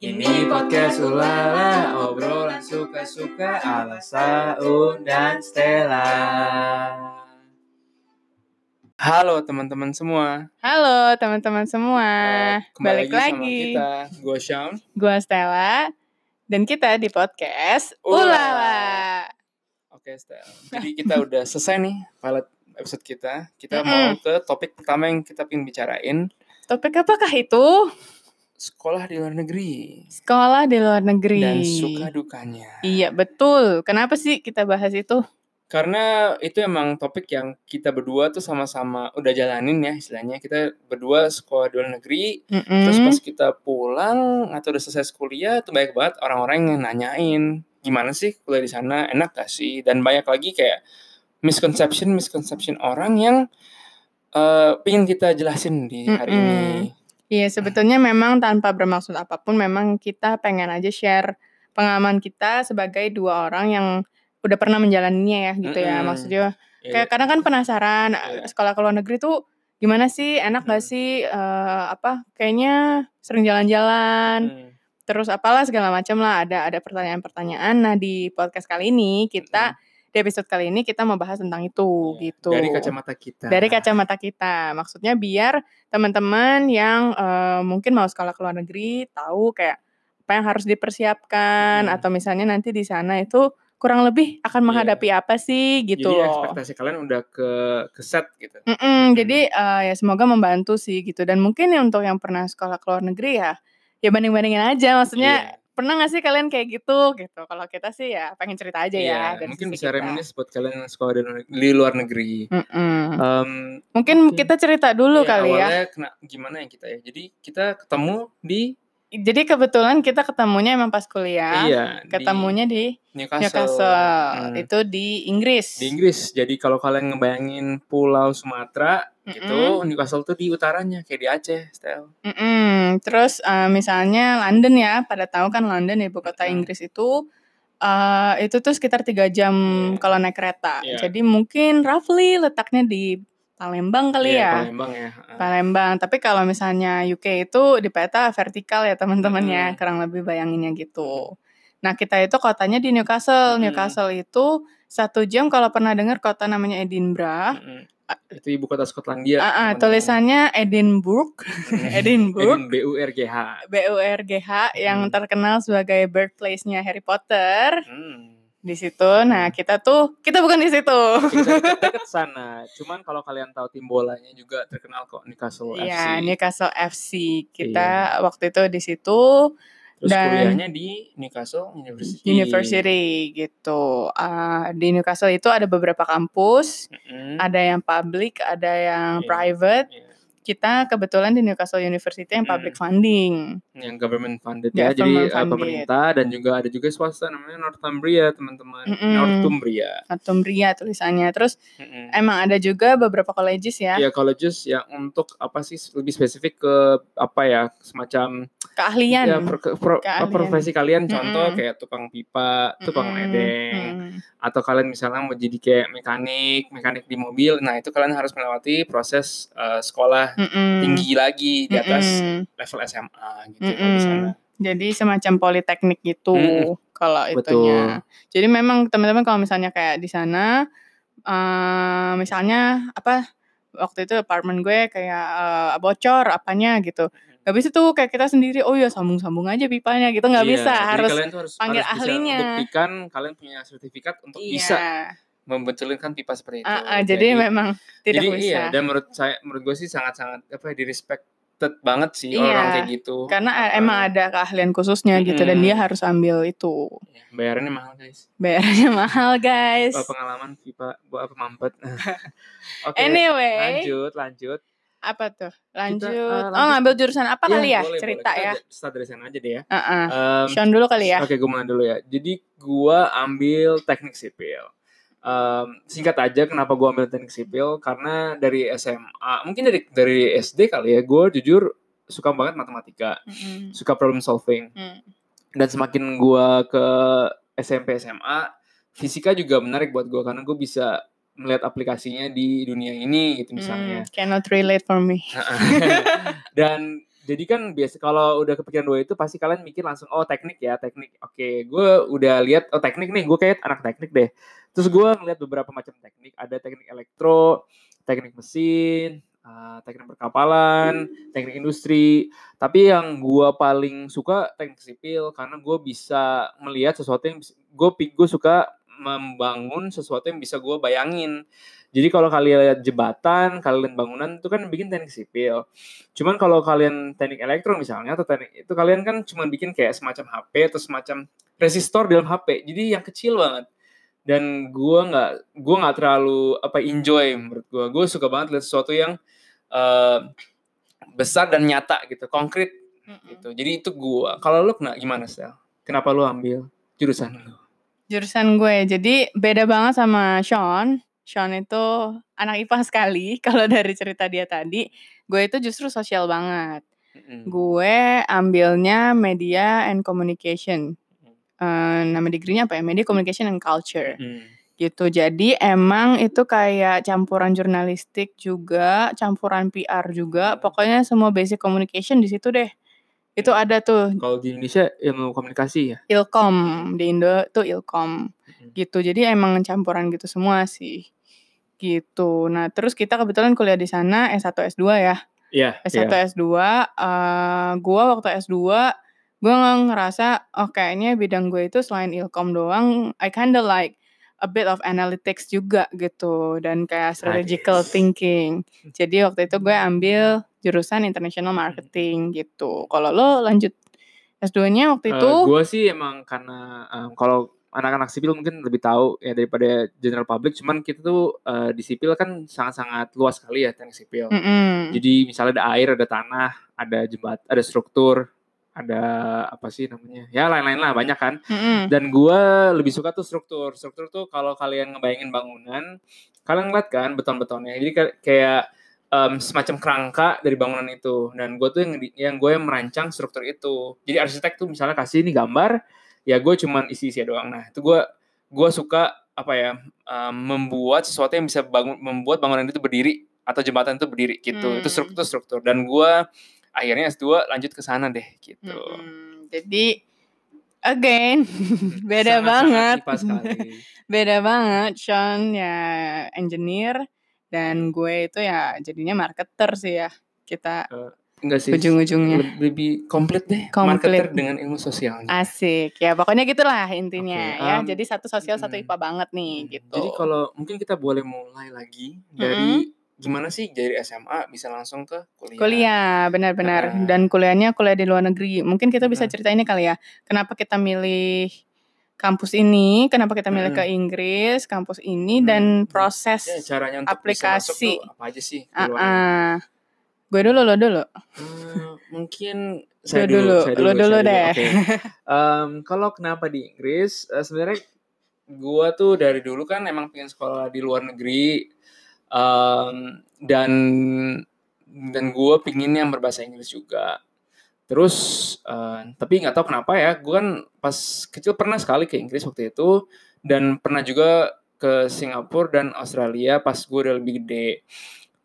Ini podcast Ulala, obrolan suka-suka ala Saun dan Stella. Halo teman-teman semua. Halo teman-teman semua, kembali balik sama lagi. kita. Gue Syam. Gua Stella dan kita di podcast Ulala. Oke Stella. Jadi kita udah selesai nih pilot episode kita. Kita mau Mm-mm. ke topik pertama yang kita ingin bicarain. Topik apakah itu? Sekolah di luar negeri. Sekolah di luar negeri. Dan suka dukanya. Iya betul. Kenapa sih kita bahas itu? Karena itu emang topik yang kita berdua tuh sama-sama udah jalanin ya istilahnya. Kita berdua sekolah di luar negeri. Mm-mm. Terus pas kita pulang atau udah selesai kuliah tuh banyak banget orang-orang yang nanyain gimana sih kuliah di sana enak gak sih dan banyak lagi kayak misconception misconception orang yang eh pengen kita jelasin di hari Mm-mm. ini. Iya sebetulnya memang tanpa bermaksud apa pun memang kita pengen aja share pengalaman kita sebagai dua orang yang udah pernah menjalaninya ya gitu ya. Mm-mm. Maksudnya Ya, kayak kadang kan penasaran Iya. sekolah ke luar negeri tuh gimana sih enak gak Hmm. sih Eh, apa kayaknya sering jalan-jalan hmm, terus apalah segala macam lah ada ada pertanyaan-pertanyaan nah di podcast kali ini kita di episode kali ini kita mau bahas tentang itu iya. gitu Dari kacamata kita. dari kacamata kita maksudnya biar teman-teman yang eh, mungkin mau sekolah ke luar negeri tahu kayak apa yang harus dipersiapkan Hmm. atau misalnya nanti di sana itu kurang lebih akan Iya. menghadapi apa sih gitu Jadi loh. ekspektasi kalian udah ke ke set gitu. Mm-mm, Jadi eh, ya semoga membantu sih gitu dan mungkin ya untuk yang pernah sekolah ke luar negeri ya ya banding-bandingin aja maksudnya Iya. Pernah gak sih kalian kayak gitu gitu kalau kita sih ya pengen cerita aja Iya, ya mungkin bisa kita. reminis buat kalian yang sekolah di luar, di luar negeri. Mm-mm. Em, mungkin kita cerita dulu iya, kali ya awalnya kena gimana ya kita ya. Jadi kita ketemu di jadi kebetulan kita ketemunya emang pas kuliah iya di ketemunya di Newcastle. Newcastle Hmm. itu di Inggris di Inggris. Jadi kalau kalian ngebayangin Pulau Sumatera gitu, Newcastle tuh di utaranya kayak di Aceh, style. Mm-mm. Terus eh, misalnya London ya, pada tahu kan London ibu kota Mm-mm. Inggris itu eh itu tuh sekitar tiga jam Iya. kalau naik kereta. Iya. Jadi mungkin roughly letaknya di Palembang kali Iya, ya. Palembang ya. Palembang. Tapi kalau misalnya UK itu di peta vertikal ya teman-teman ya, Mm-mm. kurang lebih bayanginnya gitu. Nah kita itu kotanya di Newcastle. Mm-mm. Newcastle itu satu jam kalau pernah dengar kota namanya Edinburgh. Mm-mm. Itu ibu kota Skotlandia. Ah, ah, teman-teman. tulisannya Edinburgh, Edinburgh. Edin B U R G H. BURGH yang Hmm. terkenal sebagai birthplace-nya Harry Potter Hmm. di situ. Nah, kita tuh kita bukan di situ. Kita dekat sana. Cuman kalau kalian tahu tim bolanya juga terkenal kok Newcastle FC. Iya, Newcastle FC. Kita waktu itu di situ Terus dan- kuliahnya di Newcastle University. University gitu. Ah, di Newcastle itu ada beberapa kampus, Mm-mm. ada yang public, ada yang Iya. private. Iya. Kita kebetulan di Newcastle University yang Mm-mm. public funding. yang government funded Ya, ya, jadi government uh, funded. pemerintah dan juga ada juga swasta namanya Northumbria teman-teman Mm-mm. Northumbria Northumbria tulisannya. Terus Mm-mm. emang ada juga beberapa colleges ya, ya colleges yang untuk apa sih lebih spesifik ke apa ya semacam keahlian. ya pro- pro- Keahlian. profesi kalian contoh kayak tukang pipa tukang ledeng mm. atau kalian misalnya mau jadi kayak mekanik mekanik di mobil nah itu kalian harus melewati proses uh, sekolah Mm-mm. tinggi lagi di atas Mm-mm. level SMA gitu kalau di Mm-mm. sana Jadi semacam politeknik gitu Mm-mm. kalau Betul. itunya. Jadi memang teman-teman kalau misalnya kayak di sana, eh misalnya apa waktu itu apartemen gue kayak eh, bocor apanya gitu. Gak bisa tuh kayak kita sendiri, oh ya sambung-sambung aja pipanya gitu nggak Iya, bisa jadi harus harus, panggil harus bisa ahlinya. buktikan kalian punya sertifikat untuk iya. bisa membetulkan pipa seperti itu. Ah, ah, jadi, memang tidak jadi bisa. iya dan menurut saya menurut gue sih sangat-sangat apa ya di respected banget sih Iya, orang kayak gitu. Karena Ah, emang ada keahlian khususnya gitu dan dia harus ambil itu. ya, bayarannya mahal guys. Bayarnya mahal guys. Pengalaman pipa buat apa mampet. Oke. anyway, lanjut lanjut. Apa tuh? Lanjut. eh, Oh, lanjut. ngambil jurusan apa kali ya? boleh, Cerita boleh. ya. Kita start dari sana aja deh ya. Heeh. Em, Sean dulu kali ya. Oke, gue mulai dulu ya. Jadi gue ambil teknik sipil. Em, singkat aja kenapa gue ambil teknik sipil karena dari SMA mungkin dari dari SD kali ya gue jujur suka banget matematika Mm-mm. suka problem solving Mm. dan semakin gue ke SMP SMA fisika juga menarik buat gue karena gue bisa melihat aplikasinya di dunia ini gitu misalnya Mm, cannot relate for me. dan Jadi kan biasa kalau udah kepikiran dua itu pasti kalian mikir langsung oh teknik ya teknik. Oke, gue udah lihat oh teknik nih, gue kayak anak teknik deh. Terus gue ngeliat beberapa macam teknik. Ada teknik elektro, teknik mesin, uh, teknik perkapalan, teknik industri. Tapi yang gue paling suka teknik sipil karena gue bisa melihat sesuatu yang gue gue suka membangun sesuatu yang bisa gue bayangin. Jadi kalau kalian lihat jembatan, kalian bangunan itu kan bikin teknik sipil. Cuman kalau kalian teknik elektro misalnya atau teknik itu kalian kan cuma bikin kayak semacam HP atau semacam resistor dalam HP. Jadi yang kecil banget. Dan gue nggak gue nggak terlalu apa enjoy menurut gue. Gue suka banget lihat sesuatu yang uh, besar dan nyata gitu, konkret gitu. Jadi itu gue. Kalau lu kena gimana sih? Kenapa lu ambil jurusan lu? Jurusan gue. Jadi beda banget sama Sean Sean itu anak IPA sekali. Kalau dari cerita dia tadi, gue itu justru sosial banget. Mm. Gue ambilnya media and communication. Uh, nama degree-nya apa ya? Media communication and culture. Mm. Gitu. Jadi emang itu kayak campuran jurnalistik juga, campuran PR juga. Pokoknya semua basic communication di situ deh. Itu ada tuh. Kalau di Indonesia ilmu komunikasi ya? Ilkom. Di Indo tuh Ilkom. Gitu. Jadi emang campuran gitu semua sih. Gitu. Nah, terus kita kebetulan kuliah di sana S1 S2 ya. Iya. S1 yeah. S2 uh, gua waktu S2 gue ngerasa oh kayaknya bidang gue itu selain ilkom doang I kinda like a bit of analytics juga gitu dan kayak strategical thinking. Jadi waktu itu gue ambil jurusan international marketing gitu. Kalau lo lanjut S2-nya waktu itu? Uh, gue sih emang karena um, kalau anak-anak sipil mungkin lebih tahu ya daripada general public cuman kita tuh uh, di sipil kan sangat-sangat luas sekali ya teknik sipil mm -hmm. jadi misalnya ada air ada tanah ada jembat ada struktur ada apa sih namanya ya lain-lain lah banyak kan. Mm -hmm. dan gue lebih suka tuh struktur. Struktur tuh kalau kalian ngebayangin bangunan kalian ngeliat kan beton-betonnya. Jadi kayak um, semacam kerangka dari bangunan itu. Dan gue tuh yang yang gue yang merancang struktur itu. Jadi arsitek tuh misalnya kasih ini gambar ya gue cuman isi-isi doang. Nah itu gue gue suka apa ya um, membuat sesuatu yang bisa bangun membuat bangunan itu berdiri atau jembatan itu berdiri gitu. Hmm. itu struktur struktur. Dan gue akhirnya S2 lanjut ke sana deh gitu hmm, jadi again beda banget beda banget Sean ya engineer dan gue itu ya jadinya marketer sih ya kita uh, Enggak sih. Ujung-ujungnya. Lebih komplit deh. Komplit. Marketer dengan ilmu sosial. Asik. Ya pokoknya gitulah intinya okay, um, ya. Jadi satu sosial satu IPA banget nih gitu. Jadi kalau mungkin kita boleh mulai lagi dari -hmm. Gimana sih dari SMA bisa langsung ke kuliah. Kuliah, benar-benar. Nah. Dan kuliahnya kuliah di luar negeri. Mungkin kita bisa cerita ini kali ya. Kenapa kita milih kampus ini, kenapa kita milih hmm. ke Inggris, kampus ini hmm. dan proses ya, caranya untuk aplikasi. Bisa apa aja sih? Uh -uh. Gue dulu, lo dulu. Hmm, mungkin saya dulu, dulu, saya dulu, lo dulu deh. Okay. Um, kalau kenapa di Inggris, uh, sebenarnya gue tuh dari dulu kan emang pengen sekolah di luar negeri um, dan dan gue pingin yang berbahasa Inggris juga. Terus, uh, tapi nggak tahu kenapa ya, gue kan pas kecil pernah sekali ke Inggris waktu itu dan pernah juga ke Singapura dan Australia pas gue udah lebih gede.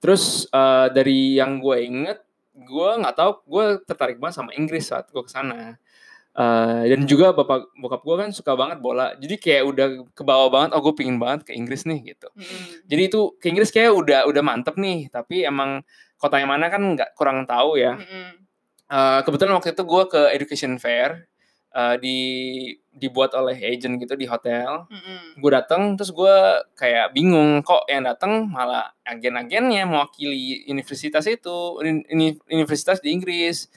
Terus uh, dari yang gue inget, gue nggak tahu gue tertarik banget sama Inggris saat gue ke sana. Uh, dan juga bapak bokap gue kan suka banget bola, jadi kayak udah ke bawah banget. Oh gue pingin banget ke Inggris nih gitu. Mm. Jadi itu ke Inggris kayak udah udah mantep nih. Tapi emang kota yang mana kan nggak kurang tahu ya. Mm. Uh, kebetulan waktu itu gue ke Education Fair uh, di dibuat oleh agent gitu di hotel. Mm-hmm. Gue datang terus gue kayak bingung kok yang datang malah agen-agennya mewakili universitas itu, ini universitas di Inggris.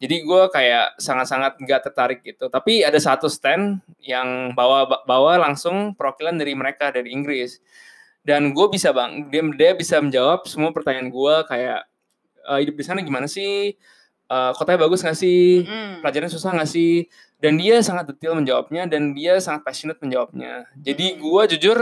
Jadi gue kayak sangat-sangat nggak tertarik gitu. Tapi ada satu stand yang bawa bawa langsung perwakilan dari mereka dari Inggris. Dan gue bisa bang, dia dia bisa menjawab semua pertanyaan gue kayak e, hidup di sana gimana sih? Uh, kotanya bagus gak sih? Mm. Pelajarannya susah gak sih? dan dia sangat detail menjawabnya dan dia sangat passionate menjawabnya jadi hmm. gue jujur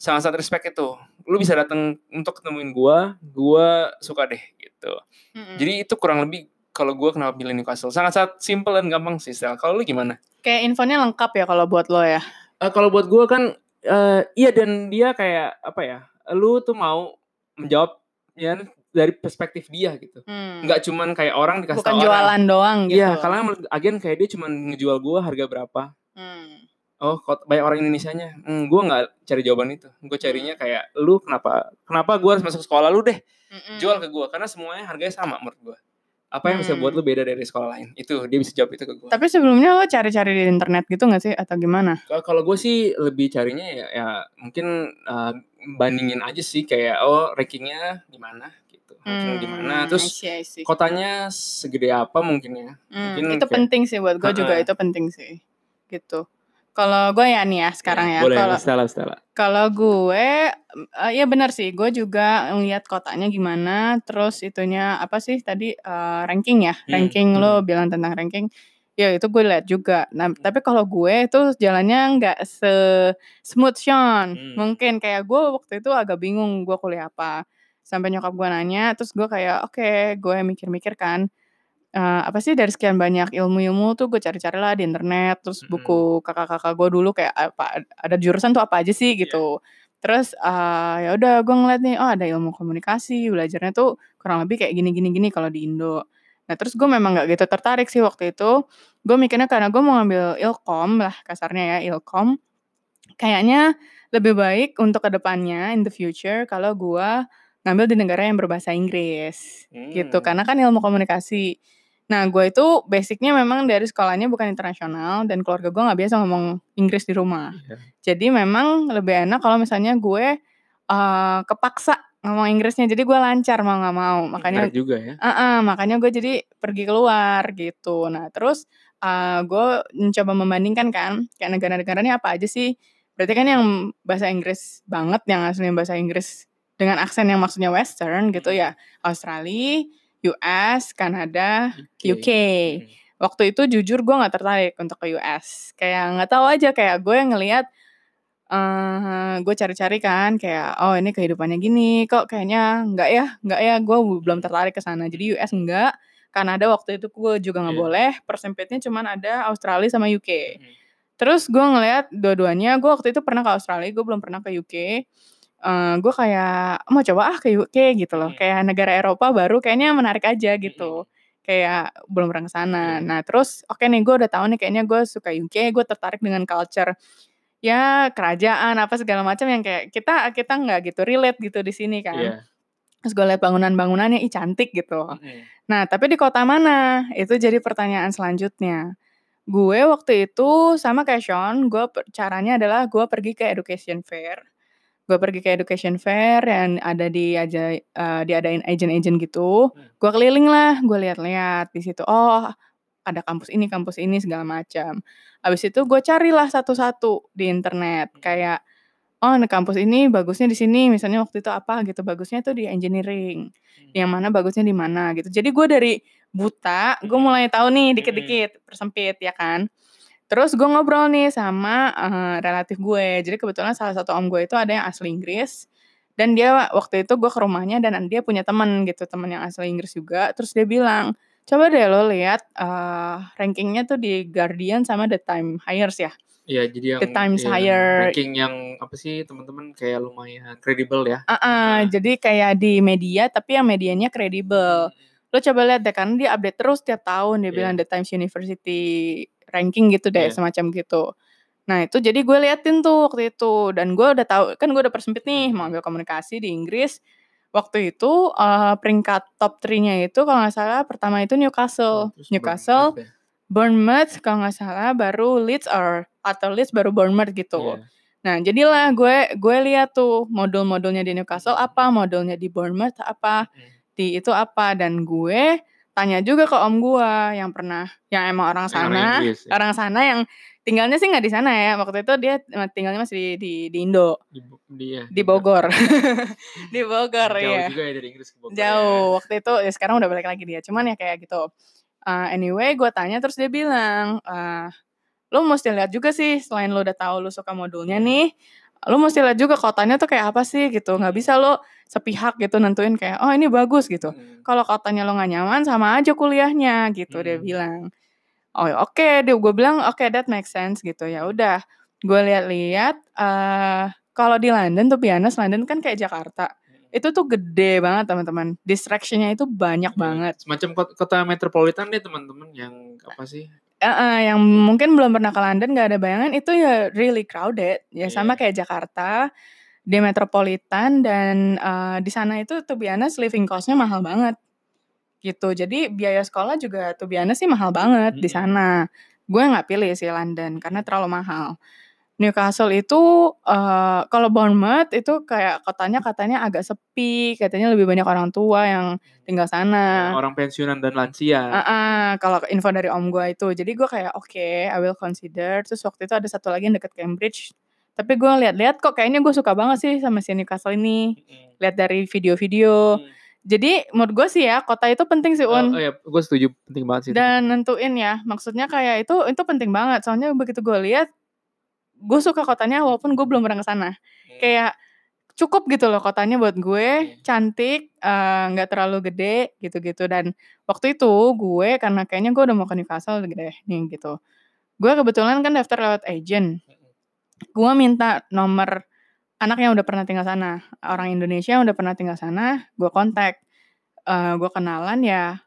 sangat sangat respect itu lu bisa datang untuk ketemuin gue gue suka deh gitu hmm. jadi itu kurang lebih kalau gue kenapa pilih Newcastle sangat sangat simple dan gampang sih Stel. kalau lu gimana kayak infonya lengkap ya kalau buat lo ya uh, kalau buat gue kan uh, iya dan dia kayak apa ya lu tuh mau menjawab ya dari perspektif dia gitu. Hmm. Nggak cuman kayak orang dikasih Bukan tau orang. jualan doang gitu. Iya, karena agen kayak dia cuman ngejual gua harga berapa. Hmm. Oh, kok banyak orang Indonesianya. Hmm, gua nggak cari jawaban itu. Gue carinya kayak lu kenapa kenapa gua harus masuk sekolah lu deh Mm-mm. jual ke gua karena semuanya harganya sama menurut gua. Apa yang bisa Hmm. buat lu beda dari sekolah lain? Itu dia bisa jawab itu ke gua. Tapi sebelumnya lo cari-cari di internet gitu gak sih atau gimana? Kalau gue sih lebih carinya ya, ya mungkin uh, bandingin aja sih kayak oh rankingnya di mana gitu, ranking di mana, Hmm, terus I see, I see. kotanya segede apa mungkin ya. Hmm, mungkin itu kayak- penting sih buat gue juga Ha-ha. itu penting sih gitu kalau gue ya nih ya sekarang ya. Boleh, kalau Stella, Stella. kalau gue eh, ya benar sih gue juga ngeliat kotanya gimana terus itunya apa sih tadi eh, ranking ya Hmm, ranking lo bilang tentang ranking ya itu gue lihat juga. Nah tapi kalau gue itu jalannya nggak se smooth Sean. Hmm. mungkin kayak gue waktu itu agak bingung gue kuliah apa. Sampai nyokap gue nanya terus gue kayak oke gue mikir-mikir kan eh, apa sih dari sekian banyak ilmu-ilmu tuh gue cari-cari lah di internet terus Mm-mm. buku kakak-kakak gue dulu kayak apa ada jurusan tuh apa aja sih gitu. Terus eh, ya udah gue ngeliat nih oh ada ilmu komunikasi belajarnya tuh kurang lebih kayak gini gini gini kalau di Indo. Nah terus gue memang nggak gitu tertarik sih waktu itu. Gue mikirnya karena gue mau ngambil ilkom lah kasarnya ya ilkom. Kayaknya lebih baik untuk ke depannya in the future kalau gue ngambil di negara yang berbahasa Inggris gitu. Hmm. karena kan ilmu komunikasi nah gue itu basicnya memang dari sekolahnya bukan internasional dan keluarga gue nggak biasa ngomong Inggris di rumah Iya. jadi memang lebih enak kalau misalnya gue eh, kepaksa ngomong Inggrisnya jadi gue lancar mau nggak mau makanya Menarik juga ya. Ah, ah, makanya gue jadi pergi keluar gitu. Nah terus uh, gue mencoba membandingkan kan kayak negara-negara ini apa aja sih. Berarti kan yang bahasa Inggris banget, yang aslinya bahasa Inggris dengan aksen yang maksudnya Western gitu ya. Australia, US, Kanada, UK. Hmm. Waktu itu jujur gue nggak tertarik untuk ke US. Kayak nggak tahu aja kayak gue ngelihat eh gue cari-cari kan kayak oh ini kehidupannya gini kok kayaknya nggak ya nggak ya gue belum tertarik ke sana jadi US enggak Kanada waktu itu gue juga nggak Iya. boleh persempitnya cuman ada Australia sama UK Hmm. terus gue ngelihat dua-duanya gue waktu itu pernah ke Australia gue belum pernah ke UK Eh gue kayak mau coba ah ke UK gitu loh Hmm. kayak negara Eropa baru kayaknya menarik aja gitu kayak belum pernah ke sana Iya. nah terus oke nih gue udah tahu nih kayaknya gue suka UK gue tertarik dengan culture ya kerajaan apa segala macam yang kayak kita kita nggak gitu relate gitu di sini kan Iya. terus gue lihat bangunan-bangunannya ih cantik gitu. Nah, tapi di kota mana? Itu jadi pertanyaan selanjutnya. Gue waktu itu sama kayak Sean, gue caranya adalah gue pergi ke education fair. Gue pergi ke education fair yang ada di aja eh, diadain agent-agent gitu. Hmm. Gue keliling lah, gue lihat-lihat di situ. Oh, ada kampus ini, kampus ini segala macam. Habis itu gue carilah satu-satu di internet kayak oh, di kampus ini bagusnya di sini, misalnya waktu itu apa gitu, bagusnya tuh di engineering yang mana bagusnya di mana gitu. Jadi gue dari buta, gue Mm-mm. mulai tahu nih dikit-dikit persempit ya kan. Terus gue ngobrol nih sama eh, relatif gue. Jadi kebetulan salah satu om gue itu ada yang asli Inggris. Dan dia waktu itu gue ke rumahnya dan dia punya teman gitu, teman yang asli Inggris juga. Terus dia bilang, coba deh lo lihat eh, rankingnya tuh di Guardian sama The Time Hires ya. Iya, jadi yang The Times yang Higher. ranking yang apa sih teman-teman kayak lumayan kredibel ya. Ah, ah, Nah. jadi kayak di media tapi yang medianya kredibel. lo coba lihat deh karena dia update terus tiap tahun dia Iya. bilang The Times University ranking gitu deh Iya. semacam gitu nah itu jadi gue liatin tuh waktu itu dan gue udah tahu kan gue udah persempit nih mau ambil komunikasi di Inggris waktu itu eh, peringkat top 3-nya itu kalau nggak salah pertama itu Newcastle Oh, Newcastle Bournemouth ya? Bournemouth kalau nggak salah baru Leeds or atau Leeds baru Bournemouth gitu Iya. Nah, jadilah gue gue lihat tuh modul-modulnya di Newcastle apa, modulnya di Bournemouth apa, Hmm. di itu apa dan gue tanya juga ke om gue yang pernah yang emang orang Yang orang sana, Inggris ya. orang sana yang tinggalnya sih nggak di sana ya. Waktu itu dia tinggalnya masih di di, di Indo, Di, di, ya, di Bogor. di Bogor Jauh ya. juga ya dari Inggris ke Bogor. Jauh. Waktu itu ya sekarang udah balik lagi dia. Cuman ya kayak gitu. Uh, anyway, gue tanya terus dia bilang, uh, lo mesti lihat juga sih selain lo udah tahu lo suka modulnya nih, lo mesti lihat juga kotanya tuh kayak apa sih gitu. Nggak bisa lo sepihak gitu nentuin kayak oh ini bagus gitu. Hmm. Kalau kotanya lo nggak nyaman sama aja kuliahnya gitu dia Hmm. bilang. Oh oke, dia gue bilang oke that makes sense gitu ya udah. Gue lihat-lihat, eh kalau di London tuh biasa London kan kayak Jakarta itu tuh gede banget teman-teman. Distraction-nya itu banyak Iya. banget. Semacam kota, kota metropolitan deh teman-teman yang apa sih? Eh, eh, yang mungkin belum pernah ke London nggak ada bayangan itu ya really crowded. Ya sama Iya. kayak Jakarta di metropolitan dan eh, di sana itu to be honest living cost-nya mahal banget. Gitu. Jadi biaya sekolah juga to be honest sih mahal banget di Mm-mm. sana. Gue nggak pilih sih London karena terlalu mahal. Newcastle itu eh, kalau Bournemouth itu kayak kotanya katanya agak sepi, katanya lebih banyak orang tua yang tinggal sana. Orang pensiunan dan lansia. Ah, ah, kalau info dari om gue itu. Jadi gue kayak oke, I will consider. Terus waktu itu ada satu lagi yang deket Cambridge. Tapi gue lihat-lihat kok kayaknya gue suka banget sih sama si Newcastle ini. Lihat dari video-video. Mm. Jadi menurut gue sih ya kota itu penting sih Oh, Un. oh ya, gue setuju penting banget sih. itu. Dan nentuin ya, maksudnya kayak itu itu penting banget. Soalnya begitu gue lihat, gue suka kotanya walaupun gue belum pernah ke sana. Hmm. Kayak cukup gitu loh kotanya buat gue, cantik, eh, nggak terlalu gede gitu-gitu. Dan waktu itu gue karena kayaknya gue udah mau ke Newcastle gede nih gitu. Gue kebetulan kan daftar lewat agent. Gue minta nomor anak yang udah pernah tinggal sana, orang Indonesia yang udah pernah tinggal sana, gue kontak, Eh gue kenalan ya,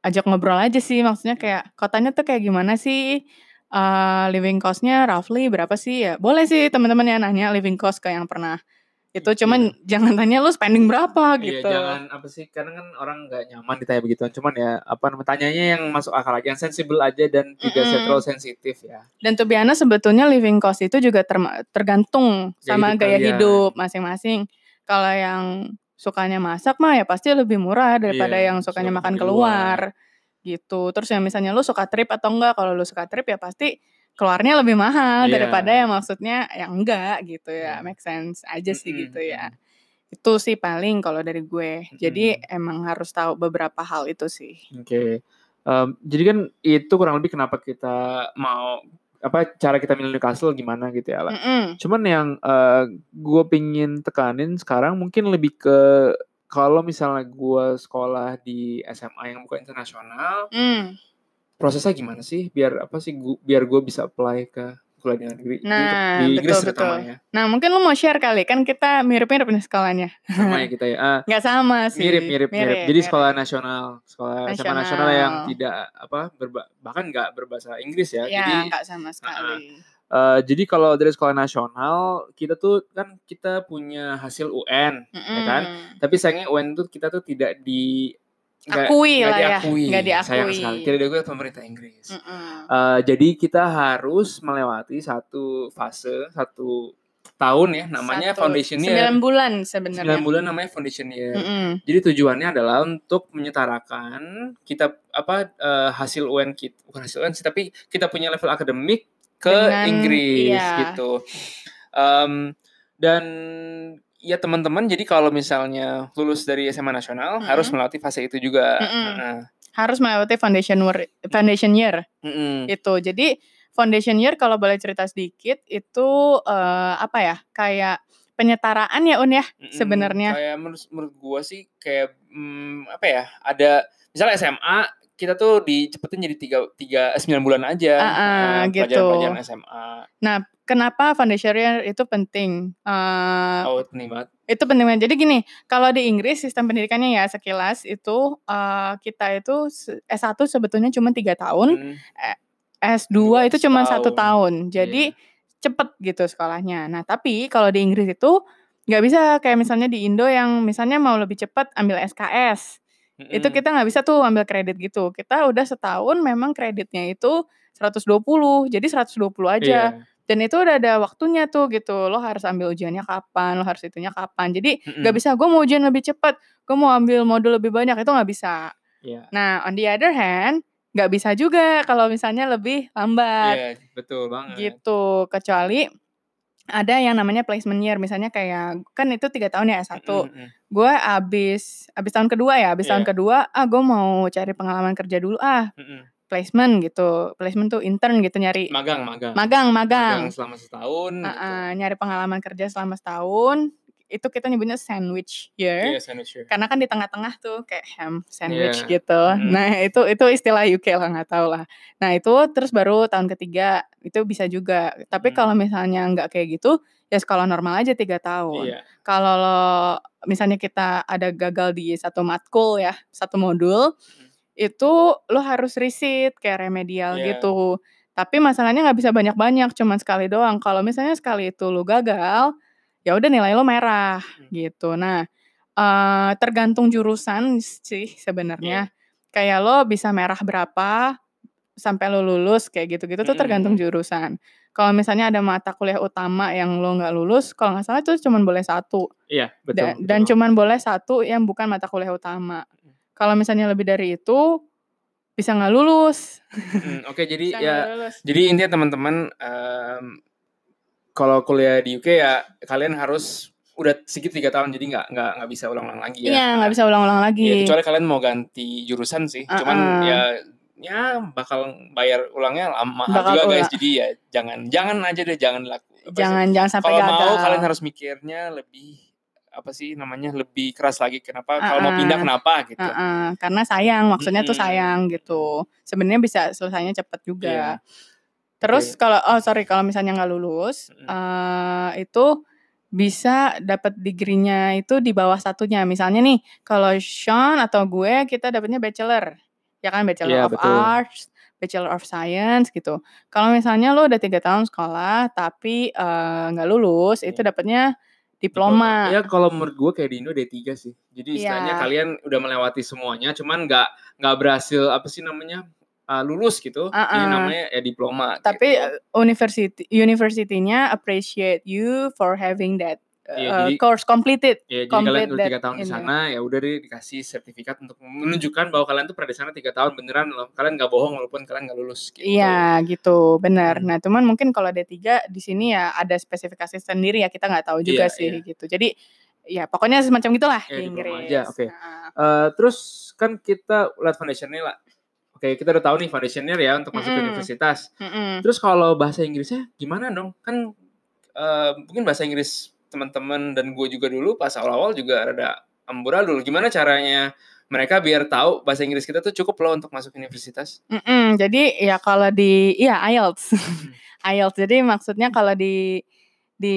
ajak ngobrol aja sih, maksudnya kayak kotanya tuh kayak gimana sih, eh living cost-nya roughly berapa sih ya? Boleh sih teman-teman ya nanya living cost ke yang pernah itu, cuman jangan tanya lu spending berapa Iya, gitu. jangan apa sih karena kan orang nggak nyaman ditanya begituan cuman ya apa namanya tanyanya yang masuk akal aja yang sensibel aja dan tidak Mm-mm. terlalu sensitif ya Dan to be honest, sebetulnya living cost itu juga terma- tergantung Gaya sama hidup gaya kalian. hidup masing-masing. Kalau yang sukanya masak mah ya pasti lebih murah daripada Iya, yang sukanya suka makan di keluar. Gitu. Terus yang misalnya lu suka trip atau enggak, kalau lu suka trip ya pasti keluarnya lebih mahal Iya. daripada yang maksudnya yang enggak gitu ya. Iya. Make sense aja sih Mm-mm, gitu ya. Itu sih paling kalau dari gue. Jadi Mm-mm. emang harus tahu beberapa hal itu sih. Oke. Em, jadi kan itu kurang lebih kenapa kita mau apa cara kita milih Newcastle gimana gitu ya lah. Mm-mm. Cuman yang gue pingin tekanin sekarang mungkin lebih ke kalau misalnya gue sekolah di SMA yang bukan internasional, Mm. prosesnya gimana sih? Biar apa sih? Gua, biar gue bisa apply ke kuliah di negeri di, Nah, di Inggris betul, betul. terutamanya. Nah, mungkin lu mau share kali kan kita mirip-mirip nih sekolahnya. Sama ya kita ya. Ah, Nggak sama sih. mirip, mirip. Jadi mirip. sekolah nasional, sekolah SMA Nasional. nasional yang tidak apa berba- bahkan nggak berbahasa Inggris ya. Ya, Jadi nggak sama sekali. Eh, jadi kalau dari sekolah nasional kita tuh kan kita punya hasil UN, ya kan? Tapi sayangnya UN tuh kita tuh tidak di Akui lah ya, diakui. nggak Sayang diakui. sekali. Tidak diakui oleh pemerintah Inggris. Mm-mm. Eh, jadi kita harus melewati satu fase, satu tahun ya, namanya Satu- foundation Sembilan year. bulan 9 sebenarnya. bulan namanya foundation year. Mm-mm. Jadi tujuannya adalah untuk menyetarakan kita apa eh, hasil UN kita, bukan hasil UN sih, tapi kita punya level akademik ke Dengan- Inggris iya. gitu. Em, dan ya teman-teman, jadi kalau misalnya lulus dari SMA nasional Mm-mm. harus melewati fase itu juga. Mm-mm. Nah, Harus melewati foundation year, foundation year mm-mm. itu. Jadi foundation year kalau boleh cerita sedikit itu eh, apa ya? Kayak penyetaraan ya Un ya Mm-mm. sebenarnya. Kayak menurut menurut gua sih kayak mm, apa ya? Ada misalnya SMA kita tuh dicepetin jadi tiga tiga eh, sembilan bulan aja Ah, ah, eh, gitu. pelajaran-pelajaran SMA. Kenapa foundation year itu penting? Eh, Oh, penting banget. Itu penting banget. Jadi gini, kalau di Inggris sistem pendidikannya ya sekilas itu eh, kita itu se- S1 sebetulnya cuma tiga tahun, Hmm, S2 Dua itu cuma satu tahun. Jadi Iya. cepet gitu sekolahnya. Nah tapi kalau di Inggris itu nggak bisa kayak misalnya di Indo yang misalnya mau lebih cepat ambil SKS. Itu mm-mm. kita nggak bisa tuh ambil kredit gitu. Kita udah setahun memang kreditnya itu 120. Jadi 120 aja. Iya. Dan itu udah ada waktunya tuh gitu. Lo harus ambil ujiannya kapan, lo harus itunya kapan. Jadi nggak bisa gue mau ujian lebih cepat, gue mau ambil modul lebih banyak itu nggak bisa. Iya. Nah on the other hand nggak bisa juga kalau misalnya lebih lambat Iya, betul banget. gitu. Kecuali ada yang namanya placement year misalnya kayak kan itu tiga tahun ya S1 Mm-mm. gue abis abis tahun kedua ya abis Iya. tahun kedua ah gue mau cari pengalaman kerja dulu ah Mm-mm. placement gitu placement tuh intern gitu nyari Magang, magang. magang magang Magang selama setahun. Ah, gitu. ah, nyari pengalaman kerja selama setahun itu kita nyebutnya sandwich year. Iya, sandwich year. Karena kan di tengah-tengah tuh kayak ham sandwich Iya. gitu. Mhm. Nah, itu itu istilah UK lah nggak tahu lah. Nah, itu terus baru tahun ketiga itu bisa juga. Tapi Mhm. kalau misalnya nggak kayak gitu, ya sekolah normal aja tiga tahun. Iya. Kalau lo misalnya kita ada gagal di satu matkul ya, satu modul, Mhm. itu lo harus riset kayak remedial Iya. gitu. Tapi masalahnya nggak bisa banyak-banyak, cuman sekali doang. Kalau misalnya sekali itu lo gagal, ya udah nilai lo merah Mhm. gitu. Nah, eee, tergantung jurusan sih sebenarnya. Kayak lo bisa merah berapa sampai lo lulus kayak gitu-gitu tuh tergantung Mhm. jurusan. Kalau misalnya ada mata kuliah utama yang lo nggak lulus, kalau nggak salah itu cuman boleh satu. Iya, betul, Da betul dan banget. cuman boleh satu yang bukan mata kuliah utama. Mhm. Kalau misalnya lebih dari itu, bisa nggak lulus. Mhm, oke jadi Bisa ya lulus. jadi intinya teman-teman, mmm, kalau kuliah di UK ya kalian harus udah segitu 3 tahun jadi nggak nggak nggak bisa ulang-ulang lagi ya. Iya, nggak bisa ulang-ulang lagi. kecuali kalian mau ganti jurusan sih. Cuman Heeh. ya ya bakal bayar ulangnya lam mahal Bakal juga guys. ulang. Jadi ya jangan jangan aja deh jangan laku sih, Jangan jangan sampai kalau gagal. mau kalian harus mikirnya lebih apa sih namanya lebih keras lagi kenapa kalau mau pindah Heeh. kenapa gitu. Heeh, karena sayang, maksudnya tuh Mhm. sayang gitu. Sebenarnya bisa selesainya cepet Iya. juga. Terus Oke. kalau oh sorry kalau misalnya nggak lulus, Mhm. eee, itu bisa dapat degree-nya itu di bawah satunya. Misalnya nih, kalau Sean atau gue kita dapatnya bachelor, ya kan Bachelor Iya, of betul. Arts, Bachelor of Science gitu. Kalau misalnya lo udah 3 tahun sekolah tapi, eee, nggak lulus, itu Iya. dapatnya Diploma. diploma. Ya kalau menurut gue kayak di Indo D3 sih. Jadi istilahnya Iya. kalian udah melewati semuanya cuman nggak nggak berhasil apa sih namanya, eee, lulus gitu. Jadi Heeh. namanya ya diploma Tapi, gitu. eee, university university-nya appreciate you for having that, eee, jadi course completed Ya jadi complete kalian udah 3 tahun di ini. sana, ya udah deh dikasih sertifikat untuk menunjukkan bahwa kalian tuh pernah di sana 3 tahun beneran loh. Kalian nggak bohong walaupun kalian nggak lulus gitu. Iya, gitu, bener. Mhm. Nah, cuman mungkin kalau D3 di sini ya ada spesifikasi sendiri ya, kita nggak tahu juga Iya, sih iya. gitu. Jadi, ya pokoknya semacam gitulah Ya di Inggris. oke. Heeh. Eee, terus kan kita lihat foundation-nya lah. Oke, kita udah tahu nih foundation-nya ya untuk masuk ke Mhm. universitas. Mhm. Terus kalau bahasa Inggrisnya gimana dong? Kan, eee, mungkin bahasa Inggris teman-teman dan gue juga dulu pas awal-awal juga rada amburadul. Gimana caranya mereka biar tahu bahasa Inggris kita tuh cukup loh untuk masuk universitas? Mhm, jadi ya kalau di iya IELTS. Mhm. IELTS. Jadi maksudnya kalau di di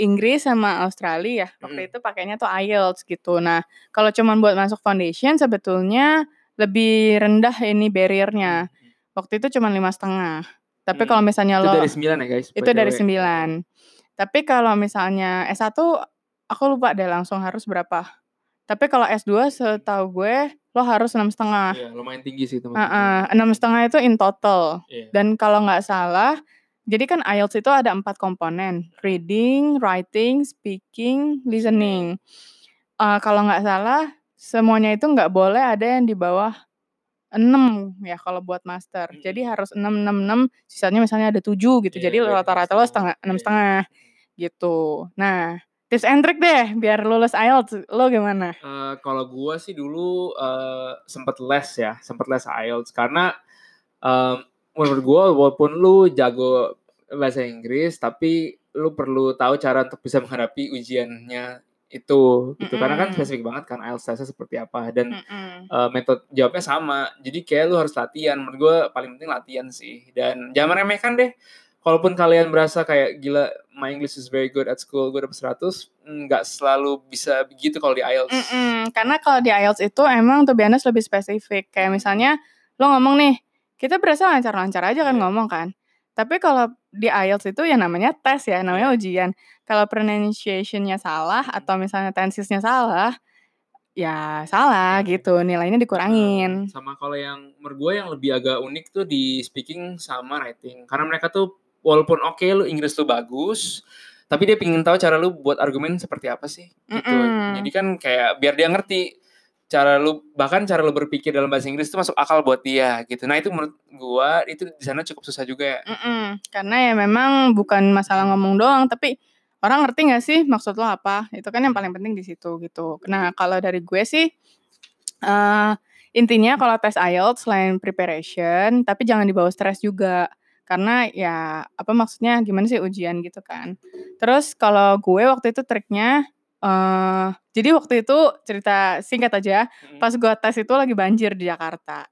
Inggris sama Australia ya, waktu Mhm. itu pakainya tuh IELTS gitu. Nah, kalau cuman buat masuk foundation sebetulnya lebih rendah ini barrier-nya. Mhm. Waktu itu cuman 5,5. Tapi Mmm, kalau misalnya itu lo dari 9 ya guys, itu dari. 9. Tapi kalau misalnya S1 aku lupa deh langsung harus berapa. Tapi kalau S2 setahu gue lo harus 6,5. Iya, lumayan tinggi sih teman-teman. Heeh, 6,5 itu in total. Iya. Dan kalau nggak salah, jadi kan IELTS itu ada 4 komponen, reading, writing, speaking, listening. Eee, kalau nggak salah semuanya itu nggak boleh ada yang di bawah 6 ya kalau buat master. Jadi Mhm. harus 6 6 6, sisanya misalnya ada 7 gitu. Iya, Jadi rata-rata lo 6,5. setengah Iya. 6,5 gitu. Nah, tips and trick deh biar lulus IELTS, lo gimana? Eee, kalau gua sih dulu, eee, sempet les ya, sempet les IELTS karena, mmm, menurut gua walaupun lu jago bahasa Inggris, tapi lu perlu tahu cara untuk bisa menghadapi ujiannya itu, gitu. Karena kan spesifik banget kan IELTS tesnya seperti apa dan, Mhm. eee, metode jawabnya sama. Jadi kayak lu harus latihan, menurut gua paling penting latihan sih. Dan jangan meremehkan deh, walaupun kalian berasa kayak, "Gila, my English is very good at school, gua dapet 100," nggak selalu bisa begitu kalau di IELTS. Mhm, karena kalau di IELTS itu emang be honest lebih spesifik. Kayak misalnya lo ngomong nih, kita berasa lancar-lancar aja kan Iya. ngomong kan. Tapi kalau di IELTS itu ya namanya tes ya, namanya Iya. ujian. Kalau pronunciation-nya salah Mhm. atau misalnya tenses-nya salah, ya salah Iya. gitu, nilainya dikurangin. sama kalau yang menurut gue yang lebih agak unik tuh di speaking sama writing. Karena mereka tuh walaupun oke lu Inggris lu bagus, tapi dia pengen tahu cara lu buat argumen seperti apa sih, gitu. Mhm. Jadi kan kayak biar dia ngerti cara lu bahkan cara lu berpikir dalam bahasa Inggris itu masuk akal buat dia gitu. Nah, itu menurut gua itu di sana cukup susah juga ya. Mhm, karena ya memang bukan masalah ngomong doang, tapi orang ngerti nggak sih maksud lo apa? Itu kan yang paling penting di situ gitu. Nah, kalau dari gue sih, eee, intinya kalau tes IELTS selain preparation, tapi jangan dibawa stres juga. Karena ya apa maksudnya gimana sih ujian gitu kan. Terus kalau gue waktu itu triknya eh jadi waktu itu cerita singkat aja, Mhm. pas gua tes itu lagi banjir di Jakarta.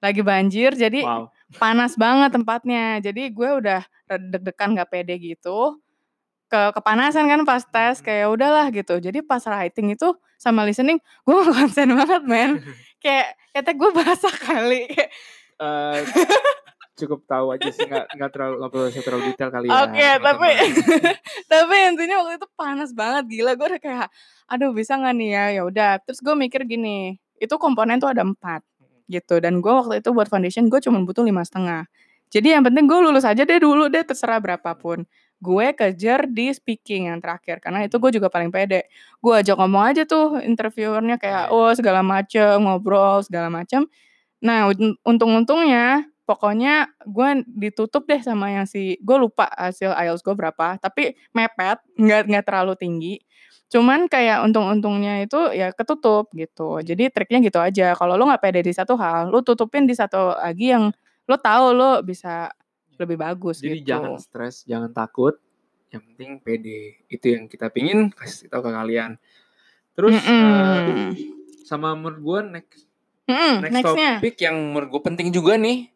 Lagi banjir jadi Wow. panas banget tempatnya. Jadi gue udah deg-degan nggak pede gitu. Ke kepanasan kan pas tes kayak udahlah gitu. Jadi pas writing itu sama listening gue nggak konsen banget men. kayak ketek gue basah kali. Kayak, Eh, cukup tahu aja sih nggak nggak terlalu nggak perlu terlalu detail kali ya. Oke, tapi teman-teman. tapi intinya waktu itu panas banget gila. Gue udah kayak, aduh bisa nggak nih ya? Ya udah. Terus gue mikir gini, itu komponen tuh ada empat gitu. Dan gue waktu itu buat foundation gue cuma butuh lima setengah. Jadi yang penting gue lulus aja deh dulu deh terserah berapapun. Gue kejar di speaking yang terakhir karena itu gue juga paling pede. Gue ajak ngomong aja tuh interviewernya kayak Iya. oh segala macem ngobrol segala macem. Nah un- untung-untungnya pokoknya gue ditutup deh sama yang si gue lupa hasil IELTS gue berapa tapi mepet nggak nggak terlalu tinggi cuman kayak untung-untungnya itu ya ketutup gitu jadi triknya gitu aja kalau lo nggak pede di satu hal lo tutupin di satu lagi yang lo tahu lo bisa lebih bagus Jadi gitu jangan stres, jangan takut. Yang penting pede. Itu yang kita pingin kasih tahu ke kalian. Terus eh, Mm-mm. sama menurut gue next Mm-mm, next nextnya Topik yang menurut gue penting juga nih.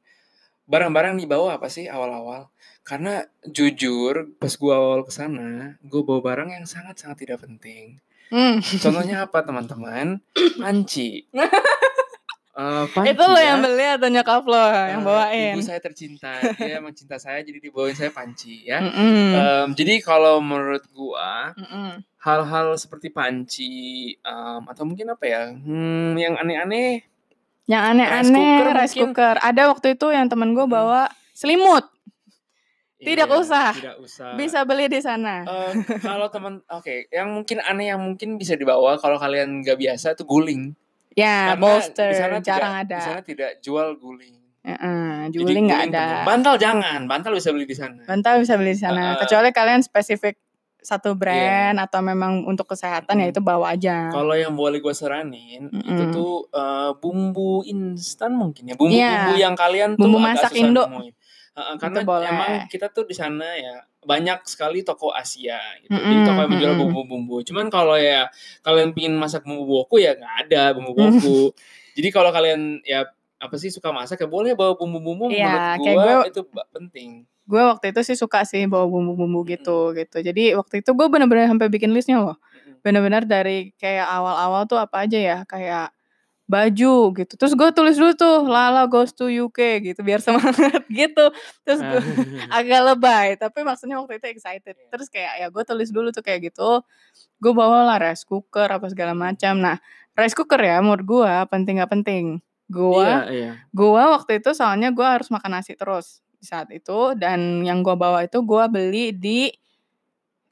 Barang-barang dibawa apa sih awal-awal? Karena jujur pas gue awal ke sana, gue bawa barang yang sangat-sangat tidak penting. Hmm. Contohnya apa teman-teman? Panci. eh, panci itu lo ya. yang beli atau nyokap lo yang Eh, bawain Ibu saya tercinta, dia emang cinta saya jadi dibawain saya panci ya. Mm-mm. Em, jadi kalau menurut gua hal-hal seperti panci em, atau mungkin apa ya, hmm, yang aneh-aneh, yang Rice aneh-aneh rice mungkin. cooker ada waktu itu yang temen gue Mm-mm. bawa selimut Tidak iya, usah. Tidak usah. bisa beli di sana Eh, kalau teman, oke, yang mungkin aneh yang mungkin bisa dibawa kalau kalian nggak biasa itu guling. ya Karena bolster di sana jarang tidak, ada Di sana tidak jual guling. Heeh, Jadi juling nggak ada. Bantal jangan, bantal bisa beli di sana. bantal bisa beli di sana Heeh. kecuali kalian spesifik satu brand atau memang untuk kesehatan ya Mm. itu bawa aja Kalau yang boleh gue saranin itu Mm-mm. tuh eh, bumbu instan mungkin ya, bumbu-bumbu Iya. yang kalian Bumbu tuh agak masak susah Indo. nemuin. Heeh, karena boleh. emang kita tuh di sana ya banyak sekali toko Asia gitu. Jadi Mm-mm, toko yang menjual bumbu-bumbu. Cuman kalau ya kalian pingin masak bumbu boku ya nggak ada bumbu boku. Jadi kalau kalian ya apa sih suka masak ya boleh bawa bumbu-bumbu Iya, menurut kayak gua gue- itu penting. Gue waktu itu sih suka sih bawa bumbu-bumbu gitu gitu. Jadi waktu itu gue bener-bener sampai bikin listnya loh bener-bener dari kayak awal-awal tuh apa aja ya kayak baju gitu. Terus gue tulis dulu tuh Lala goes to UK gitu biar semangat gitu. Terus gue agak lebay tapi maksudnya waktu itu excited. Iya. terus kayak ya gue tulis dulu tuh kayak gitu gue bawa lah rice cooker apa segala macam. Nah rice cooker ya menurut gue penting gak penting. Gue Iya, iya. Gua waktu itu soalnya gua harus makan nasi terus saat itu dan yang gua bawa itu gua beli di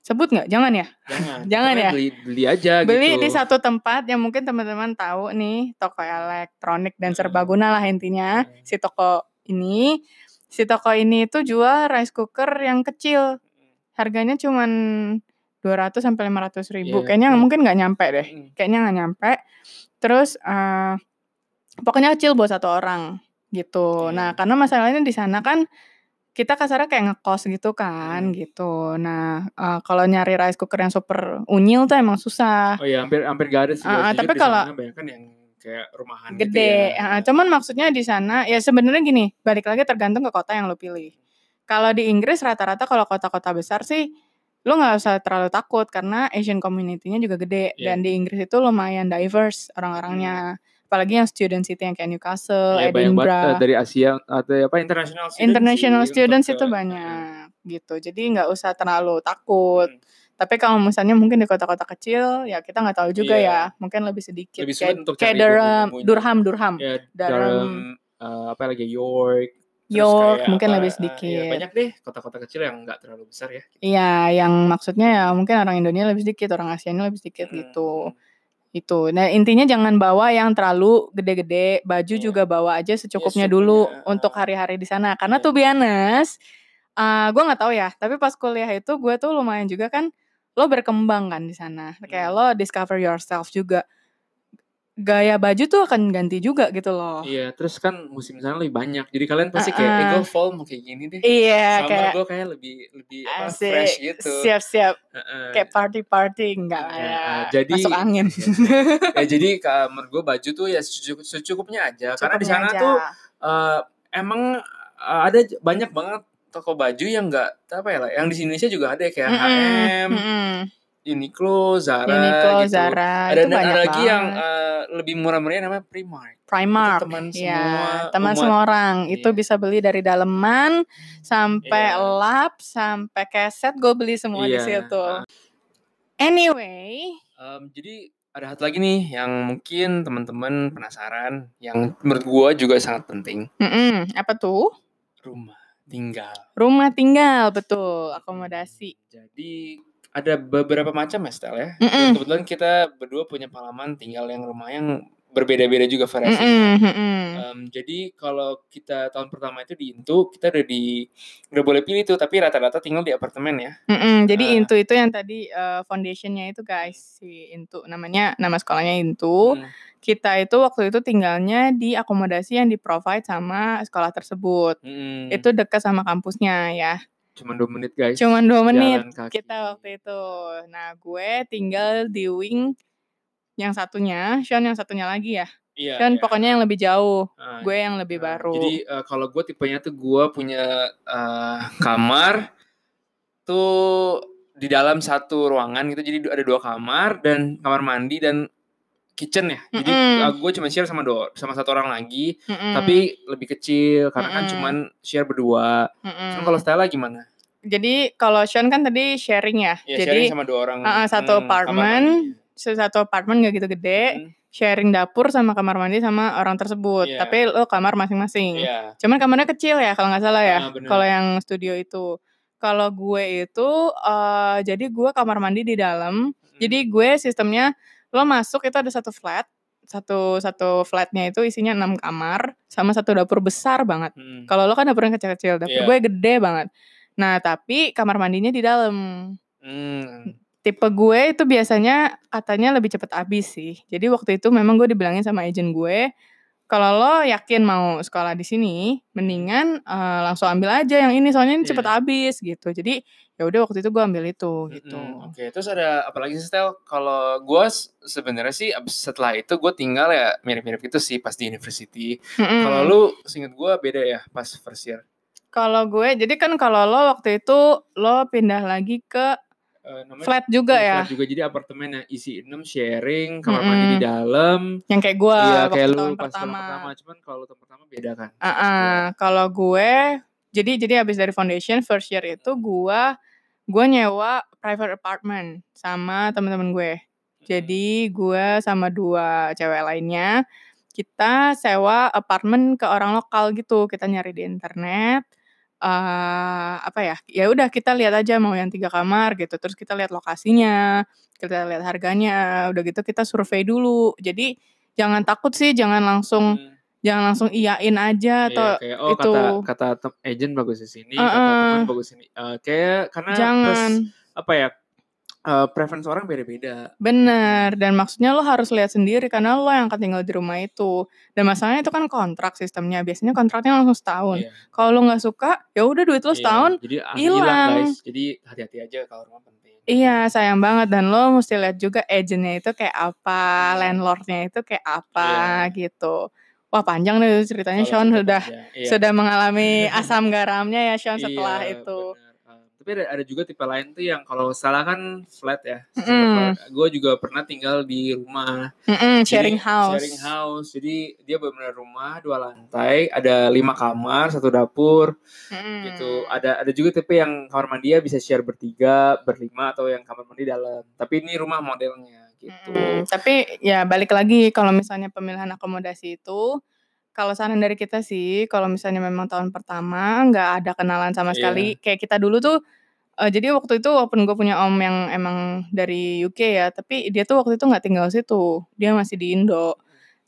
sebut nggak? Jangan ya. Jangan. Jangan ya? Beli, beli aja Beli gitu. di satu tempat yang mungkin teman-teman tahu nih toko elektronik dan Hmm. serbaguna lah intinya Hmm. si toko ini. Si toko ini itu jual rice cooker yang kecil. Harganya cuman 200 sampai 500 ribu. Iya. Kayaknya mungkin nggak nyampe deh. Kayaknya nggak nyampe. Terus eh pokoknya kecil buat satu orang gitu. Iya. Nah, karena masalahnya di sana kan kita kasarnya kayak ngekos gitu kan Hmm. gitu. Nah, eh, kalau nyari rice cooker yang super unyil tuh emang susah. Oh iya, hampir hampir gak ada sih. Jujur tapi kalau- banyak kan yang kayak rumahan gitu Gede. ya. Eh, cuman maksudnya di sana ya sebenarnya gini, balik lagi tergantung ke kota yang lo pilih. Kalau di Inggris rata-rata kalau kota-kota besar sih lo nggak usah terlalu takut karena Asian community-nya juga gede Iya. dan di Inggris itu lumayan diverse orang-orangnya. Apalagi yang student city yang kayak Newcastle, Iya, banyak banget Edinburgh. eh, dari Asia atau apa international students international students itu banyak gitu jadi nggak usah terlalu takut Hmm. tapi kalau misalnya mungkin di kota-kota kecil ya kita nggak tahu juga Iya. ya mungkin lebih sedikit Lebih sulit kayak untuk kayak Durham. Durham Durham ya Durham Durham, eh, apa lagi York. York kayak mungkin apa, lebih eh, sedikit iya, banyak deh kota-kota kecil yang nggak terlalu besar ya iya yang maksudnya ya mungkin orang Indonesia lebih sedikit orang Asianya lebih sedikit Hmm, gitu itu nah intinya jangan bawa yang terlalu gede-gede. Baju Iya. juga bawa aja secukupnya secukupnya, dulu untuk hari-hari di sana. Karena Iya. tuh bianas gue nggak tahu ya. Tapi pas kuliah itu gue tuh lumayan juga kan lo berkembang kan di sana. Kayak Hmm. lo discover yourself juga gaya baju tuh akan ganti juga gitu loh. Iya, terus kan musim sana lebih banyak. Jadi kalian pasti kayak, Heeh. eh gue fall mau kayak gini deh. Iya, Summer kayak gue kayak lebih lebih apa, asik, fresh gitu. siap-siap Heeh. kayak party-party enggak Ya, ya, jadi masuk angin. ya jadi ka- menurut gue baju tuh ya secukup- secukupnya aja. Karena di Cukupnya sana aja. tuh eh, emang eh, ada banyak banget toko baju yang enggak apa ya lah, yang di Indonesia juga ada ya, kayak Mm-mm, H&M, mm-mm. Uniqlo, Zara Uniqlo, gitu. Zara, Ada ada lagi yang banget. Lebih murah-murahnya namanya Primark. Primark, Itu teman ya, semua teman umat. semua orang. Itu Iya. bisa beli dari daleman sampai Iya. lap, sampai keset, gue beli semua di Iya. situ. Anyway, Em, jadi ada satu lagi nih yang mungkin teman-teman penasaran, yang menurut gua juga sangat penting. mm-mm, apa tuh? Rumah tinggal. Rumah tinggal, betul, akomodasi. Jadi ada beberapa macam ya, Stel ya. Dan Mm-mm. kebetulan kita berdua punya pengalaman tinggal yang rumah yang berbeda-beda juga variasinya. Mm-mm, mm-mm. Em, jadi kalau kita tahun pertama itu di Intu, kita udah di udah boleh pilih tuh, tapi rata-rata tinggal di apartemen ya. Mm-mm, jadi Ah. Intu itu yang tadi eh, foundationnya itu guys si Intu namanya nama sekolahnya Intu. Hmm. Kita itu waktu itu tinggalnya di akomodasi yang di provide sama sekolah tersebut. Mm-mm. Itu dekat sama kampusnya ya. Cuma dua menit guys. Cuman dua menit kita waktu itu. Nah gue tinggal di wing yang satunya, Sean yang satunya lagi ya. Iya, Sean iya. pokoknya yang lebih jauh, Ah, gue yang lebih Nah, baru. Jadi eh, kalau gue tipenya tuh gue punya eh, kamar tuh di dalam satu ruangan gitu. Jadi ada dua kamar dan kamar mandi dan kitchen ya. Jadi Mm-mm. gue cuma share sama dua sama satu orang lagi, Mm-mm, tapi lebih kecil karena kan Mm-mm. cuman share berdua. mm-mm. Cuman kalau Stella gimana? Jadi kalau Sean kan tadi sharing ya. Ya jadi sharing sama dua orang. Ah, ah, satu hmm, apartemen, satu apartemen gak gitu gede, mandi. sharing dapur sama kamar mandi sama orang tersebut. Iya. Tapi lo kamar Hmm, masing-masing. Iya. Cuman kamarnya kecil ya kalau nggak salah ya. Ah, bener. kalau yang studio itu. Kalau gue itu eh jadi gue kamar mandi di dalam. Hmm. Jadi gue sistemnya lo masuk itu ada satu flat. Satu satu flatnya itu isinya enam kamar sama satu dapur besar banget. Hmm. Kalau lo kan dapurnya kecil-kecil, dapur Iya. gue gede banget. Nah, tapi kamar mandinya di dalam. Hmm. Tipe gue itu biasanya katanya lebih cepet habis sih. Jadi waktu itu memang gue dibilangin sama agent gue, kalau lo yakin mau sekolah di sini, mendingan eh, langsung ambil aja yang ini soalnya ini cepet Iya. habis gitu. Jadi ya udah waktu itu gue ambil itu gitu. Mm-mm, Oke, terus ada apa lagi sih Stel? Kalau gue sebenarnya sih abis setelah itu gue tinggal ya mirip-mirip itu sih pas di university. Mm-mm. Kalau lu seinget gue beda ya pas first year. Kalau gue, jadi kan kalau lo waktu itu lo pindah lagi ke Eh, namanya flat juga ya, flat juga jadi apartemen yang isi 6 sharing, kamar mandi di dalam. yang kayak gue Iya, kayak lu tahun pas tahun pertama. pertama. Cuman kalau tahun pertama beda kan. Ah, ah. kalau gue, jadi jadi abis dari foundation first year itu gue gue nyewa private apartment sama teman-teman gue. Jadi gue sama dua cewek lainnya kita sewa apartemen ke orang lokal gitu. Kita nyari di internet. Eh apa ya? Ya udah kita lihat aja mau yang tiga kamar gitu. Terus kita lihat lokasinya, kita lihat harganya. Udah gitu kita survei dulu. Jadi jangan takut sih, jangan langsung Hmm, jangan langsung iyain aja iya, atau kayak oh itu. kata kata agent bagus di sini, kata Uh-uh. teman bagus di sini. Eh, kayak karena jangan terus apa ya? Eh, preference orang beda-beda. bener dan maksudnya lo harus lihat sendiri karena lo yang akan tinggal di rumah itu dan masalahnya itu kan kontrak sistemnya biasanya kontraknya langsung setahun Iya. kalau lo nggak suka ya udah duit lo Iya, setahun ah, hilang. guys. Jadi hati-hati aja kalau rumah penting. iya sayang banget dan lo mesti lihat juga agentnya itu kayak apa Hmm. landlordnya itu kayak apa gitu wah panjang deh ceritanya Sean sudah iya. sudah mengalami asam garamnya ya Sean Iya, setelah itu benar. Tapi ada, ada juga tipe lain tuh yang kalau salah kan flat ya. Mm-mm. Gue juga pernah tinggal di rumah. Mm-mm, Jadi, sharing house Sharing house. Jadi dia benar-benar rumah dua lantai, ada lima kamar, satu dapur Mm-mm. gitu. Ada ada juga tipe yang kamar mandi bisa share bertiga, berlima atau yang kamar mandi dalam. Tapi ini rumah modelnya gitu. Mm, tapi ya balik lagi kalau misalnya pemilihan akomodasi itu kalau saran dari kita sih kalau misalnya memang tahun pertama nggak ada kenalan sama sekali kayak kita dulu tuh eh, jadi waktu itu walaupun gue punya om yang emang dari UK ya tapi dia tuh waktu itu nggak tinggal situ dia masih di Indo.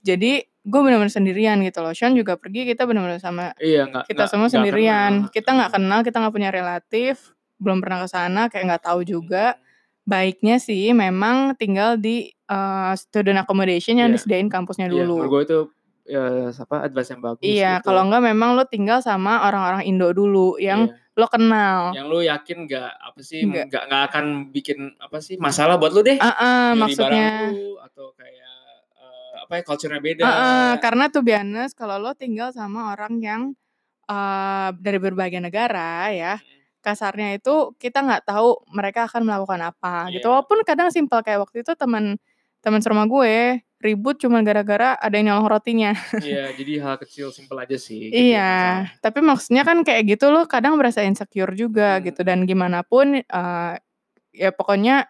Jadi gue benar-benar sendirian gitu loh. Sean juga pergi kita benar-benar sama Iya nggak kita nggak- semua nggak sendirian. Kenal. kita nggak kenal kita nggak punya relatif belum pernah ke sana kayak nggak tahu juga. Baiknya sih memang tinggal di uh, student accommodation yang Iya. disediain kampusnya Iya, dulu. menurut gue itu ya apa advice yang bagus Iya, gitu. kalau enggak memang lo tinggal sama orang-orang Indo dulu yang Iya. lo kenal. yang lu yakin nggak apa sih Nggak. nggak nggak akan bikin apa sih masalah buat lu deh ah, Nyuri maksudnya. lu atau kayak eh, apa ya culture-nya beda Ah, ah, karena tuh biasa kalau lo tinggal sama orang yang uh, dari berbagai negara ya, kasarnya itu kita nggak tahu mereka akan melakukan apa gitu. Iya. Walaupun kadang simpel kayak waktu itu teman teman serumah gue ribut cuma gara-gara ada yang nyolong rotinya. Iya, jadi hal kecil simpel aja sih gitu Iya, tapi maksudnya kan kayak gitu lo kadang berasa insecure juga Hmm. gitu dan gimana pun eh, ya pokoknya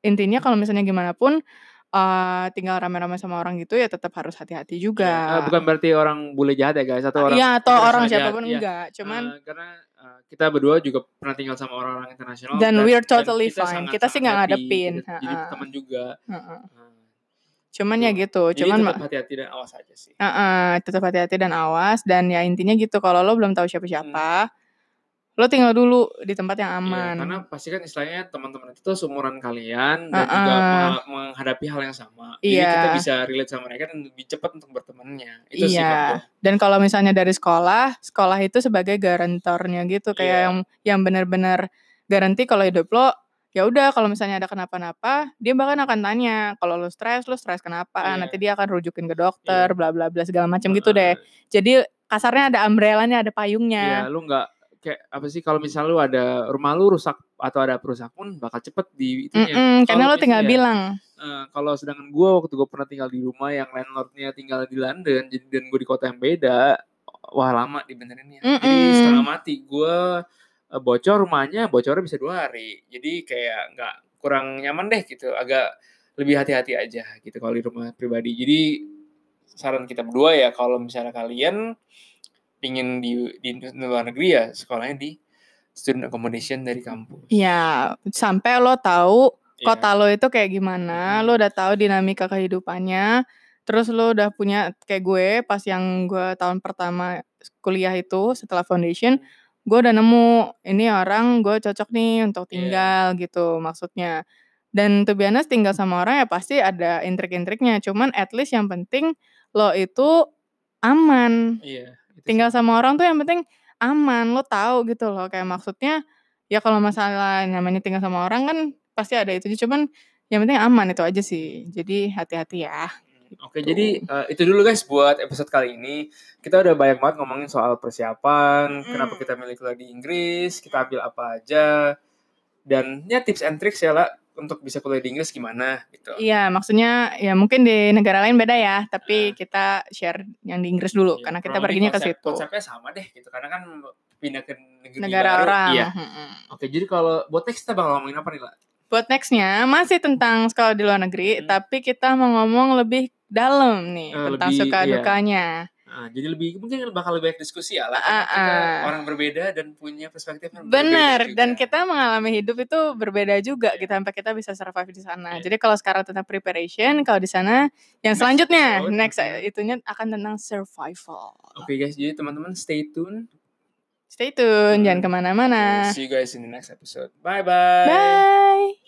intinya kalau misalnya gimana pun eh, tinggal rame-rame sama orang gitu ya tetap harus hati-hati Iya, juga. eh, bukan berarti orang bule jahat ya guys atau orang Iya atau orang jahat, siapa pun iya. enggak, cuman Eh, karena eh, kita berdua juga pernah tinggal sama orang-orang internasional Dan we're totally kita fine. sangat- Kita sih nggak ngadepin, jadi ha-ha. teman juga heeh. Eh, cuman ya gitu, jadi cuman tetap hati-hati dan awas aja sih Heeh, tetap hati-hati dan awas dan ya intinya gitu kalau lo belum tahu siapa-siapa, lo tinggal dulu di tempat yang Iya, aman. karena pasti kan istilahnya teman-teman itu seumuran kalian dan Heeh. juga mengha- menghadapi hal yang sama. Jadi Iya. kita bisa relate sama mereka dan lebih cepat untuk bertemannya. Itu sih Iya. Dan kalau misalnya dari sekolah, sekolah itu sebagai garantornya gitu, kayak Iya. yang yang benar-benar garansi kalau hidup lo ya udah kalau misalnya ada kenapa-napa, dia bahkan akan tanya, kalau lo stres, lo stres kenapa? Iya. Nanti dia akan rujukin ke dokter, Iya. bla bla bla segala macam gitu deh. Jadi kasarnya ada umbrellanya, ada Iya, payungnya. lu nggak kayak apa sih kalau misal lu ada rumah lu rusak atau ada perusak pun bakal cepet di itunya. Mm-mm, karena Kalau lo tinggal misalnya- bilang. Eh, kalau sedangkan gue waktu gue pernah tinggal di rumah yang landlordnya tinggal di London jadi dan gue di kota yang beda wah lama dibenerinnya jadi Mm-mm. setengah mati gue bocor rumahnya bocornya bisa dua hari. Jadi kayak nggak kurang nyaman deh gitu. Agak lebih hati-hati aja gitu kalau di rumah pribadi. Jadi saran kita berdua ya kalau misalnya kalian pingin di di luar negeri ya sekolahnya di student accommodation dari kampus. Ya, sampai lo tahu Iya. kota lo itu kayak gimana, lo udah tahu dinamika kehidupannya, terus lo udah punya kayak gue pas yang gue tahun pertama kuliah itu setelah foundation, gue udah nemu ini orang gue cocok nih untuk Iya. tinggal gitu maksudnya. Dan to be honest, tinggal sama orang ya pasti ada intrik-intriknya, cuman at least yang penting lo itu aman. itu sih. Tinggal sama orang tuh yang penting aman, lo tahu gitu loh kayak maksudnya ya kalau masalah namanya tinggal sama orang kan pasti ada itu cuman yang penting aman itu aja sih. Jadi hati-hati ya. Oke, Gitu. jadi eh, itu dulu guys buat episode kali ini. Kita udah banyak banget ngomongin soal persiapan, Mm-mm. kenapa kita milih kuliah di Inggris, kita ambil apa aja, dan ya tips and tricks ya lah untuk bisa kuliah di Inggris gimana gitu. Iya, maksudnya ya mungkin di negara lain beda ya, tapi Ah. kita share yang di Inggris dulu Iya, karena kita perginya ke situ. Konsepnya sama deh gitu, karena kan pindah ke negeri Negara baru. orang. Iya. Mm-mm. Oke, jadi kalau buat next kita bakal ngomongin apa nih lah? Buat nextnya masih tentang sekolah di luar negeri, Hmm. tapi kita mau ngomong lebih dalam nih Eh, tentang lebih- suka iya. dukanya. Nah, jadi lebih mungkin bakal lebih banyak diskusi ya lah, Ah, kita ah. orang berbeda dan punya perspektif yang Bener, berbeda dan kita mengalami hidup itu berbeda juga Iya. gitu sampai kita bisa survive di sana. Iya. Jadi kalau sekarang tentang preparation, kalau di sana yang Next selanjutnya episode, next mhm. itunya akan tentang survival. Oke guys, jadi teman-teman stay tune. Stay tune, Hmm. jangan ke mana-mana. See you guys in the next episode. Bye bye. Bye.